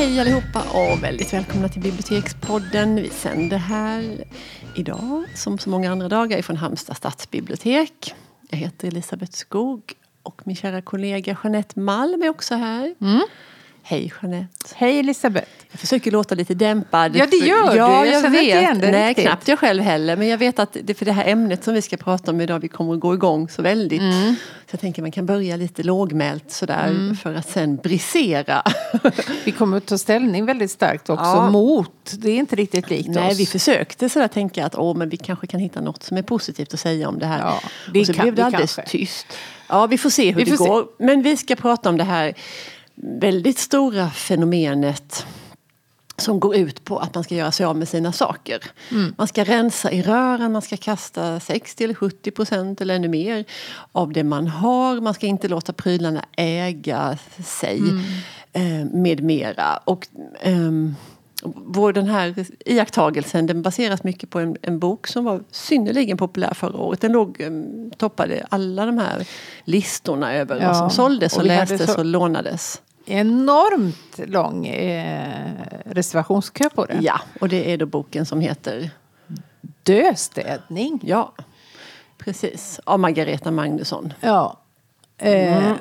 Hej allihopa och väldigt välkomna till Bibliotekspodden. Vi sänder här idag, som så många andra dagar, ifrån Halmstad stadsbibliotek. Jag heter Elisabeth Skog och min kära kollega Jeanette Malm är också här. Mm. Hej Jeanette. Hej Elisabeth. Jag försöker låta lite dämpad. Ja, det gör ja, du. Jag Jag, känner inte vet. igen det Nej, riktigt. knappt jag själv heller. Men jag vet att det för det här ämnet som vi ska prata om idag, vi kommer att gå igång så väldigt. Mm. Så jag tänker man kan börja lite lågmält sådär för att sen brisera. Vi kommer att ta ställning väldigt starkt också Ja. mot. Det är inte riktigt likt Nej, oss. vi försökte sådär tänka att åh, men vi kanske kan hitta något som är positivt att säga om det här. Ja, det och så kan blev det vi alldeles kanske. tyst. Ja, vi får se hur Vi det får se. går. Men vi ska prata om det här väldigt stora fenomenet som går ut på att man ska göra sig av med sina saker. Mm. Man ska rensa i rören, man ska kasta 60 eller 70 procent eller ännu mer av det man har. Man ska inte låta prylarna äga sig Mm. eh, med mera. Och, ehm, vår, den här iakttagelsen den baseras mycket på en, en bok som var synnerligen populär förra året. Den låg, um, toppade alla de här listorna över Ja, vad som såldes och, och lästes så- och lånades. Enormt lång eh, reservationskö på det. Ja, och det är då boken som heter Döstädning. Ja, precis. Av Margareta Magnusson. Ja. Eh, Mm.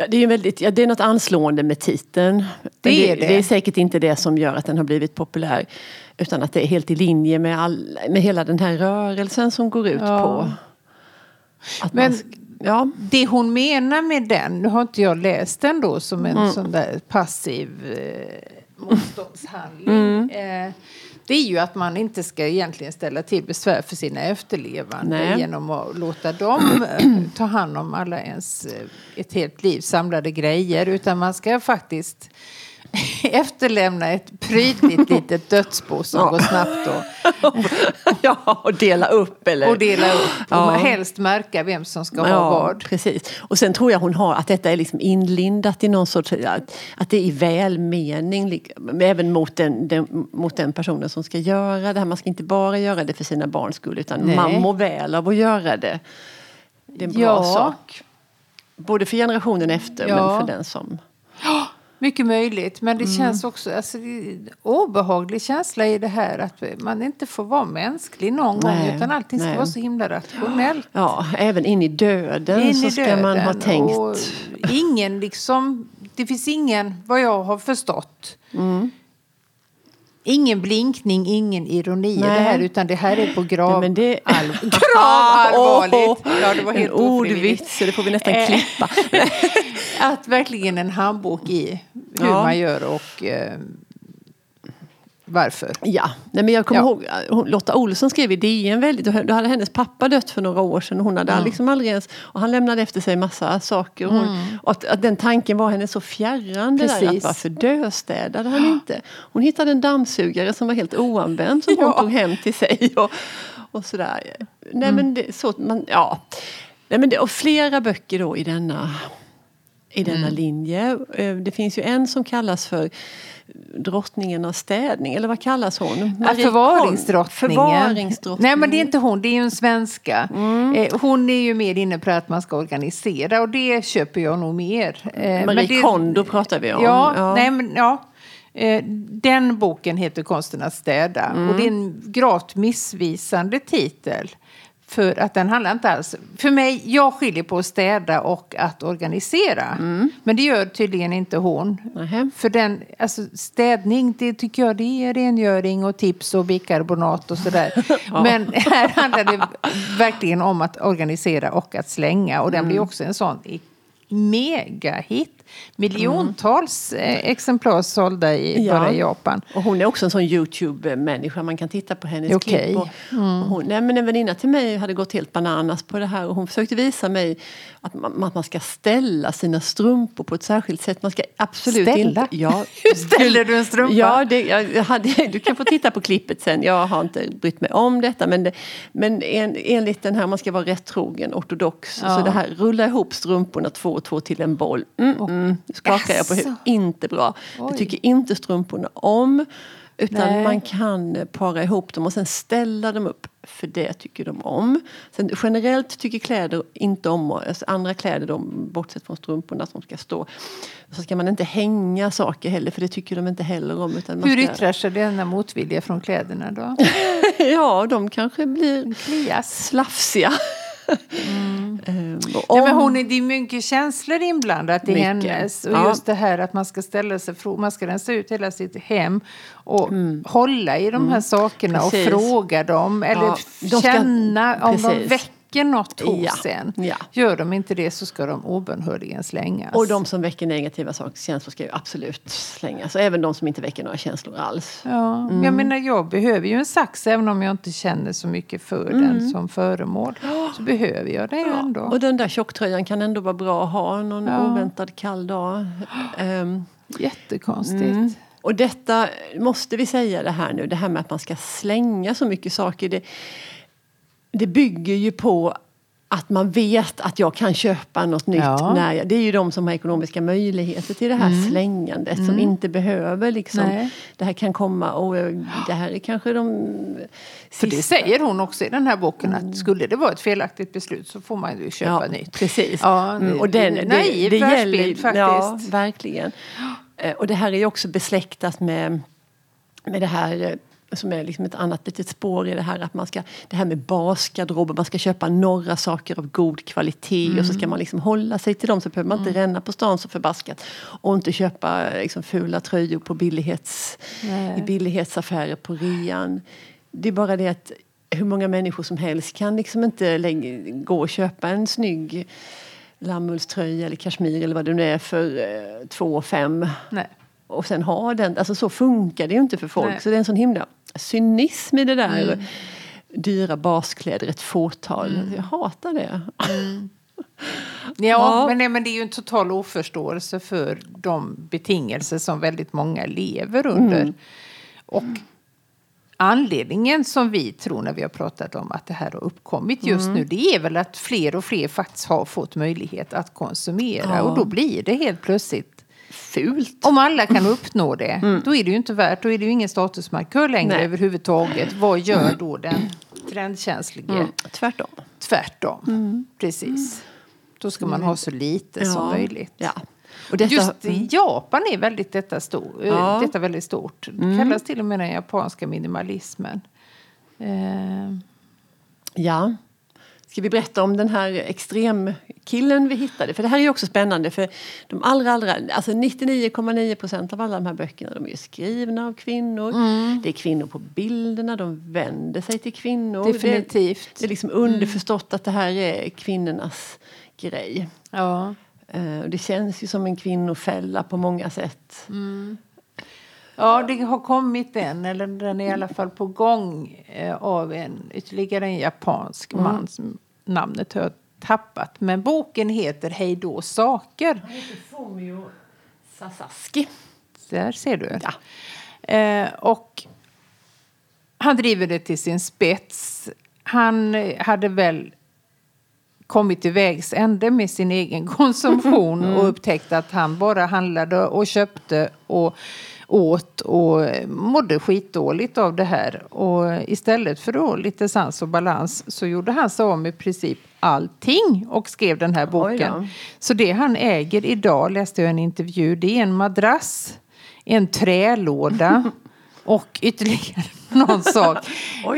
Ja, det, är väldigt, ja, det är något anslående med titeln. Det är det. det är säkert inte det som gör att den har blivit populär. Utan att det är helt i linje med, all, med hela den här rörelsen som går ut Ja. på... Att Men- man, ja, Det hon menar med den, nu har inte jag läst den då som en Mm. sån där passiv eh, motståndshandling. Mm. Eh, det är ju att man inte ska egentligen ställa till besvär för sina efterlevande Nej. genom att låta dem eh, ta hand om alla ens eh, ett helt liv samlade grejer. Utan man ska faktiskt efterlämna ett prydligt litet dödsbo som Ja. går snabbt och, ja, och dela upp eller... och dela upp. Ja. Och helst märka vem som ska ha Ja, vad. precis. Och sen tror jag hon har att detta är liksom inlindat i någon sorts, att, att det är i välmening, även mot den, den, mot den personen som ska göra det här. Man ska inte bara göra det för sina barns skull utan Nej. man mår väl av att göra det. Det är en bra Ja. sak. Både för generationen efter Ja. men för den som... Mycket möjligt, men det Mm. känns också alltså, en obehaglig känsla i det här att man inte får vara mänsklig någon Nej, gång utan allting ska nej. vara så himla rationellt. Ja, även in i döden In så i ska man ha döden tänkt... ingen liksom, det finns ingen, vad jag har förstått, Mm. ingen blinkning, ingen ironi i det här utan det här är på grav, Nej, det- all, grav allvarligt. Åh, Ja, det var helt en ordvits, så det får vi nästan Eh. klippa. Att verkligen en handbok i hur Ja. man gör och eh, varför. Ja, nej men jag kommer Ja. ihåg hon, Lotta Olsson skrev i DN väldigt, då hade hennes pappa dött för några år sedan och hon hade Mm. liksom aldrig ens, och han lämnade efter sig massa saker. Och, hon, och att, att den tanken var henne så fjärran det där att Precis. varför döstädade han inte? Hon hittade en dammsugare som var helt oanvänd som hon Ja. tog hem till sig och, och sådär. Nej men det, så, man, ja. Nej, men det, och flera böcker då i denna i denna Mm. linje. Eh, Det finns ju en som kallas för drottningen av städning, eller vad kallas hon? Marie förvaringsdrottningen. Förvaringsdrottningen. Nej men det är inte hon, det är ju en svenska. Mm. Eh, hon är ju mer inne på att man ska organisera och det köper jag nog mer. Eh, Marie men det, Kondo pratar vi om. Ja, Ja. Nej, men, ja. Den boken heter Konsten att städa Mm. och det är en gravt missvisande titel. För att den handlar inte alls... För mig, jag skiljer på att städa och att organisera. Mm. Men det gör tydligen inte hon. Nähä. För den, alltså städning, det tycker jag det är rengöring och tips och bikarbonat och sådär. Men här handlar det verkligen om att organisera och att slänga. Och den Mm. blir också en sån megahit. Miljontals eh, exemplar sålda i, Ja. bara i Japan. Och hon är också en sån Youtube-människa. Man kan titta på hennes Okej. klipp. Och, och hon, nej, men en väninna till mig hade gått helt bananas på det här. Och hon försökte visa mig att man, att man ska ställa sina strumpor på ett särskilt sätt. Man ska absolut Ställa? inte... Ja, Hur ställer du en strumpa? Ja, det, jag hade, du kan få titta på klippet sen. Jag har inte brytt mig om detta. Men, det, men en, enligt den här, man ska vara rättrogen, ortodox. Ja. Så det här, rulla ihop strumporna två och två till en boll. Mm, mm, skakar jag på huvudet. Inte bra. Oj. Det tycker inte strumporna om. Utan Nej. man kan para ihop dem och sen ställa dem upp för det tycker de om. Sen, generellt tycker kläder inte om, alltså andra kläder, de, bortsett från strumporna som ska stå, så ska man inte hänga saker heller för det tycker de inte heller om. Utan Hur ska, yttrar sig denna motvilja från kläderna då? ja, de kanske blir Klias. slafsiga. Ehm, och Nej, men hon är, det är mycket känslor inblandat i Mycket. hennes. Och Ja. just det här att man ska ställa sig man ska rensa ut hela sitt hem och hålla i de här sakerna Mm. Precis. och fråga dem. Eller Ja, de ska- känna om de precis. Väcker något hos Ja, en. ja. Gör de inte det så ska de obönhörligen slängas. Och de som väcker negativa saker, känslor ska ju absolut slängas. Även de som inte väcker några känslor alls. Ja, Jag menar, jag behöver ju en sax även om jag inte känner så mycket för den som föremål. Så behöver jag det ju ändå. Och den där tjocktröjan kan ändå vara bra att ha någon Ja. oväntad kall dag. Ehm, Jättekonstigt. Mm. Och detta, måste vi säga det här nu, det här med att man ska slänga så mycket saker. Det, det bygger ju på att man vet att jag kan köpa något nytt. Ja. När jag, det är ju de som har ekonomiska möjligheter till det här slängandet. Som inte behöver liksom. Nej. Det här kan komma och det här är kanske de För det sista- säger hon också i den här boken att skulle det vara ett felaktigt beslut så får man ju köpa ja, nytt. Precis. Ja, Mm, och den, det, naiv det världsbild gäller, faktiskt. Ja, verkligen. Eh, Och det här är ju också besläktat med, med det här eh, som är liksom ett annat litet spår i det här att man ska, det här med basgarderober, man ska köpa några saker av god kvalitet och så ska man liksom hålla sig till dem så behöver man inte ränna på stan så förbaskat och inte köpa liksom fula tröjor på billighets, Nej. i billighetsaffärer på rean. Det är bara det att hur många människor som helst kan liksom inte lägga, gå och köpa en snygg lammullströja eller kashmir eller vad det nu är för eh, två fem Nej. och sen ha den. Alltså så funkar det ju inte för folk. Nej. Så det är en sån himla cynism i det där. Dyra baskläder, ett fåtal. Jag hatar det. Ja, Ja. Men, nej, men det är ju en total oförståelse för de betingelser som väldigt många lever under. Mm. Och anledningen som vi tror när vi har pratat om att det här har uppkommit just Mm. nu det är väl att fler och fler faktiskt har fått möjlighet att konsumera. Ja. Och då blir det helt plötsligt Fult. Om alla kan uppnå det, då är det ju inte värt, då är det ju ingen statusmarkör längre Nej. överhuvudtaget. Vad gör då den trendkänslige? Mm. Tvärtom. Tvärtom, precis. Då ska man ha så lite som möjligt. Ja. Och detta, Just i Japan är väldigt detta, stor, eh, Ja. detta väldigt stort. Det kallas till och med den japanska minimalismen. Eh, Ja. Ska vi berätta om den här extremkillen vi hittade? För det här är också spännande för de allra, allra, alltså 99,9 procent av alla de här böckerna de är skrivna av kvinnor. Det är kvinnor på bilderna, de vänder sig till kvinnor. Definitivt. Det, det är liksom underförstått att det här är kvinnornas grej. ja. Eh, och Det känns ju som en kvinnofälla på många sätt. Ja, det har kommit en, eller den är i alla fall på gång eh, av en ytterligare en japansk man. Som, namnet har jag tappat. Men boken heter Hej då saker. Fumio Sasaki. Där ser du. Ja. Eh, och han driver det till sin spets. Han hade väl kommit till vägs ände med sin egen konsumtion och upptäckt att han bara handlade och köpte och åt och mådde skitdåligt av det här. Och istället för då lite sans och balans så gjorde han sig av med i princip allting och skrev den här Oj boken. Så det han äger idag, läste jag en intervju, det är en madrass, en trälåda och ytterligare någon sak.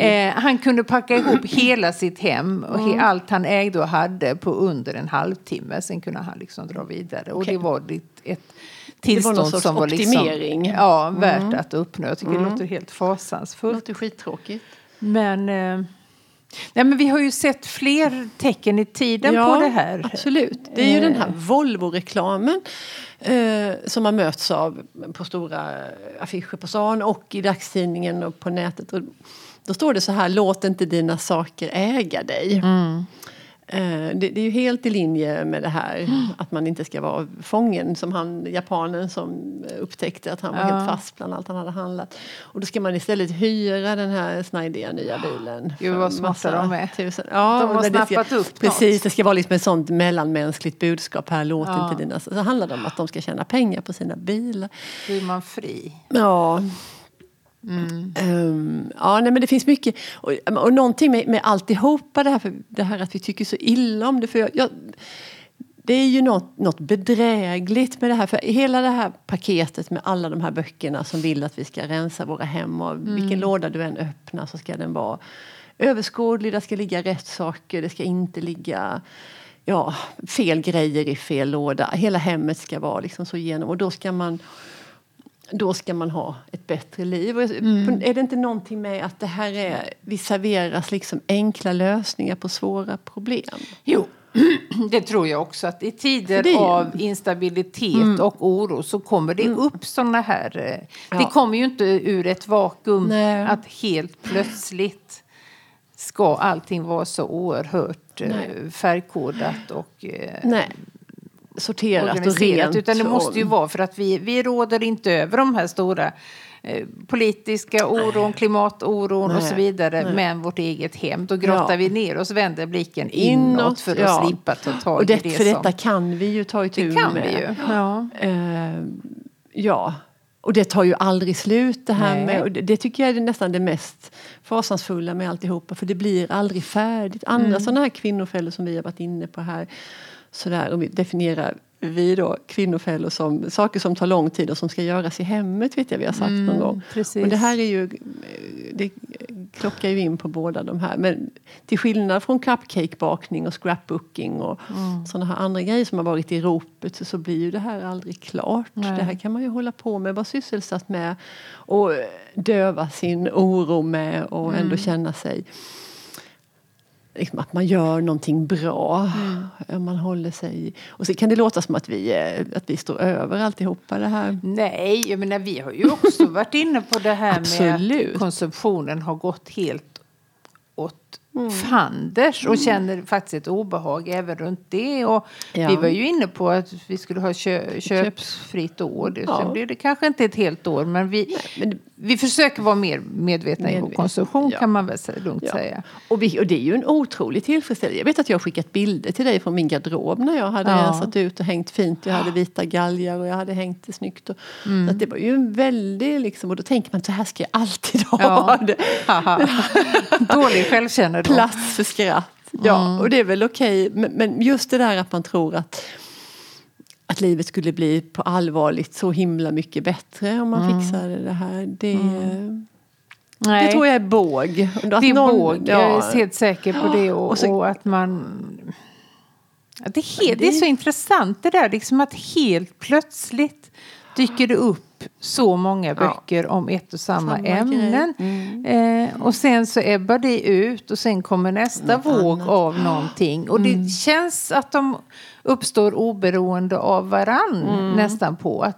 Eh, han kunde packa ihop hela sitt hem och Mm. allt han ägde och hade på under en halvtimme. Sen kunde han liksom dra vidare. Och Okej. det var ett, ett tillstånd sorts som var liksom, optimering. Mm. ja, värt att uppnå. Jag tycker det låter helt Det fasansfullt. låter skittråkigt. Men, eh, nej, men vi har ju sett fler tecken i tiden på det här. Absolut. Det är ju den här Eh. Volvo-reklamen eh, som man möts av på stora affischer på stan och i dagstidningen och på nätet. Och då står det så här, låt inte dina saker äga dig. Mm. Eh, det, är ju helt i linje med det här att man inte ska vara fången som han, japanen som upptäckte att han var Ja. helt fast bland allt han hade handlat. Och då ska man istället hyra den här snajdiga nya bilen. Gud, vad smarta de är. Tusen. Ja, De har det ska- snappat upp något. Precis, det ska vara liksom ett sånt mellanmänskligt budskap här. Låt Ja. inte dina... Så handlar det om att de ska tjäna pengar på sina bilar. Blir man fri? Ja. Um, ja, nej, men det finns mycket. Och, och någonting med, med alltihopa det här, för det här att vi tycker så illa om det. För jag, jag, det är ju något, något bedrägligt med det här. För hela det här paketet med alla de här böckerna som vill att vi ska rensa våra hem och Mm. vilken låda du än öppnar så ska den vara överskådlig, det ska ligga rätt saker, det ska inte ligga ja, fel grejer i fel låda. Hela hemmet ska vara liksom så igenom och då ska man då ska man ha ett bättre liv. Mm. Är det inte någonting med att det här är, vi serveras liksom enkla lösningar på svåra problem? Jo, det tror jag också. Att i tider det Mm. av instabilitet och oro så kommer det upp såna här... eh, Det Ja. kommer ju inte ur ett vakuum Nej. att helt plötsligt ska allting vara så oerhört eh, Nej. färgkodat och eh, Nej. Sorterat och rent. Utan det måste ju och- vara för att vi, vi råder inte över de här stora eh, politiska oron, klimatoron och Nej, så vidare. nej. Men vårt eget hem, då grottar Ja. vi ner oss, vänder blicken inåt, Inåt, för att ja. slippa ta tag Och i det, det för som... detta kan vi ju ta itu det kan med. vi ju. Ja. Eh, ja, och det tar ju aldrig slut det här Nej. med, och det, det tycker jag är nästan det mest fasansfulla med alltihopa för det blir aldrig färdigt. Andra Mm. sådana här kvinnofällor som vi har varit inne på här, sådär, och vi definierar vi då kvinnofällor som saker som tar lång tid och som ska göras i hemmet vet jag vi har sagt någon gång. Mm, precis. Och det här är ju, det klockar ju in på båda de här. Men till skillnad från cupcakebakning och scrapbooking och Mm. sådana här andra grejer som har varit i ropet så, så blir ju det här aldrig klart. Nej. Det här kan man ju hålla på med, vara sysselsatt med och döva sin oro med och Mm. ändå känna sig liksom att man gör någonting bra. Mm. Om man håller sig... Och så kan det låta som att vi, eh, att vi står över alltihopa det här. Nej, jag menar, vi har ju också varit inne på det här med att konsumtionen har gått helt åt Mm. fanders och känner faktiskt ett obehag även runt det. Och Ja. Vi var ju inne på att vi skulle ha kö köpsfritt år. Det, Ja. Sen blir det kanske inte ett helt år men vi, men- vi försöker vara mer medvetna i vår konsumtion ja. kan man väl lugnt Ja. säga. Och, vi, och det är ju en otrolig tillfredsställelse. Jag vet att jag har skickat bilder till dig från min garderob när jag hade Ja. rensat ut och hängt fint. Jag hade vita galgar och jag hade hängt snyggt. Och, Mm. så att det var ju en väldig, liksom, och då tänker man så här ska jag alltid ha det. Haha. Dålig självkännedom. Plats för skratt. Ja, Mm. och det är väl okej. Men, men just det där att man tror att att livet skulle bli på allvarligt så himla mycket bättre om man fixade det här. Det, Mm. Det tror jag är båg. Att Det är någon- båg, jag ja. är helt säker på det. Och, Och så- och att man... Det, är helt, det är så intressant det där, liksom att helt plötsligt dyker det upp så många böcker om ett och samma, Samma ämnen. Eh, och sen så ebbar det ut och sen kommer nästa Något våg annat. av någonting. Och det känns att de uppstår oberoende av varann nästan på. Att,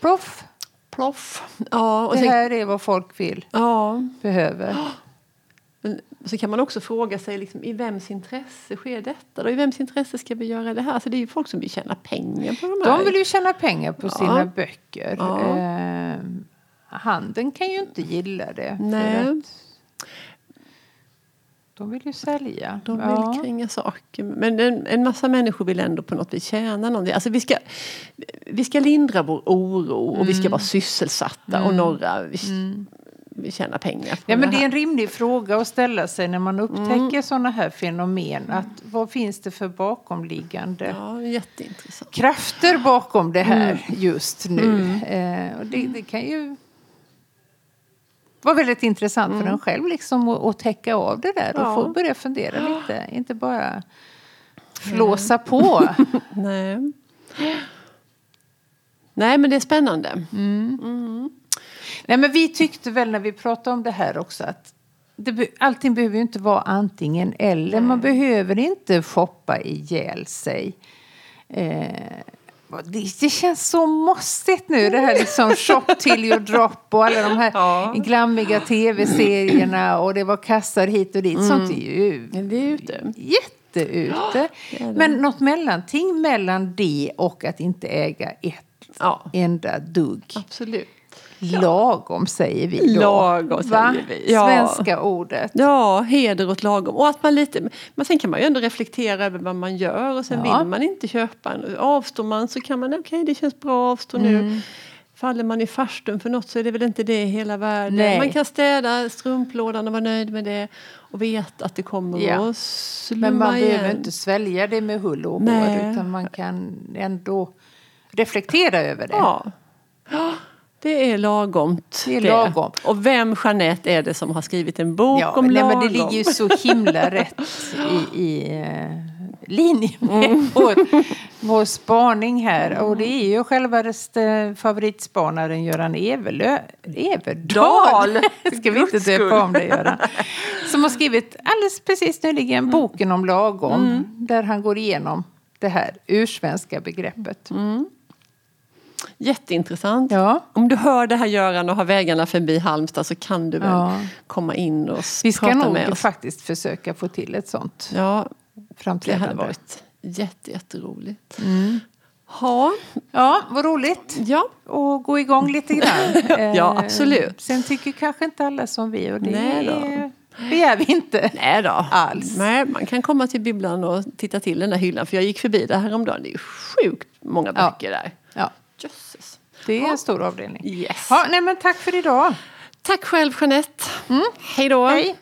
Proff, Ploff. Ja, och det här är vad folk vill, ja, behöver. men så kan man också fråga sig liksom, i vems intresse sker detta? Då? I vems intresse ska vi göra det här? Alltså, det är ju folk som vill tjäna pengar på de här. De vill ju tjäna pengar på sina Ja. böcker. Ja. Eh, handeln kan ju inte gilla det. Nej. De vill ju sälja. De vill ja. kränga saker. Men en, en massa människor vill ändå på något vis tjäna någonting. Alltså vi, ska, vi ska lindra vår oro och vi Mm. ska vara sysselsatta och några vi, vi tjänar pengar på Ja, men det är här. en rimlig fråga att ställa sig när man upptäcker Mm. sådana här fenomen. Att vad finns det för bakomliggande Ja, jätteintressant. krafter bakom det här Mm. just nu? Eh, och det, det kan ju vara väldigt intressant för en själv liksom att, att täcka av det där och Mm. Ja. få börja fundera lite. Inte bara flåsa på. Nej. Nej, men det är spännande. Nej, men vi tyckte väl när vi pratade om det här också att det, allting behöver ju inte vara antingen eller. Man behöver inte shoppa ihjäl sig. Eh, det, det känns så mossigt nu det här liksom shop till you drop och alla de här Ja. glammiga tv-serierna och det var kassar hit och dit. Sånt är ju det är ute. jätteute. det är det. Men något mellanting mellan det och att inte äga ett Ja, enda dugg. absolut. Lagom säger vi då. Lagom säger Va? vi, ja. Svenska ordet. Ja, heder åt lagom. Och att man lite, men sen kan man ju ändå reflektera över vad man gör och sen Ja. vill man inte köpa. En. Avstår man så kan man, okej det känns bra att avstå nu. Faller man i farstun för något så är det väl inte det hela världen. Nej. Man kan städa strumplådan och vara nöjd med det. Och veta att det kommer Ja. att slumma Men man igen. behöver inte svälja det med hull och hår utan man kan ändå reflektera över det. Ja. Det är lagomt. Det är lagom. Och vem, Jeanette, är det som har skrivit en bok Ja, om nej, lagom? men det ligger ju så himla rätt i, i eh, linje med Mm. vår, vår spaning här. Och det är ju självaste favoritspanaren Göran Everlö, Everdal. Dal. ska vi inte döpa om det, Göran. Som har skrivit alldeles precis nyligen Mm. boken om lagom. Där han går igenom det här ursvenska begreppet. Mm. Jätteintressant. Ja. Om du hör det här Göran och har vägarna förbi Halmstad så kan du väl Ja. komma in och s- Vi ska prata med nog oss. faktiskt försöka få till ett sånt Ja, det framträdande. hade varit jätte, jätteroligt. Mm. Ja, Ja, vad roligt. ja, och gå igång lite grann. Ja, Eh, absolut. Sen tycker kanske inte alla som vi och det Nej då. begär vi inte. nej då. Alls. Nej, man kan komma till bibblan och titta till den där hyllan. För jag gick förbi där häromdagen. Det är ju sjukt många Ja. böcker där. Ja, Jösses. det är en stor avdelning. Yes. Ja, nej, men tack för idag. Tack själv Jeanette. Hej då. Hej.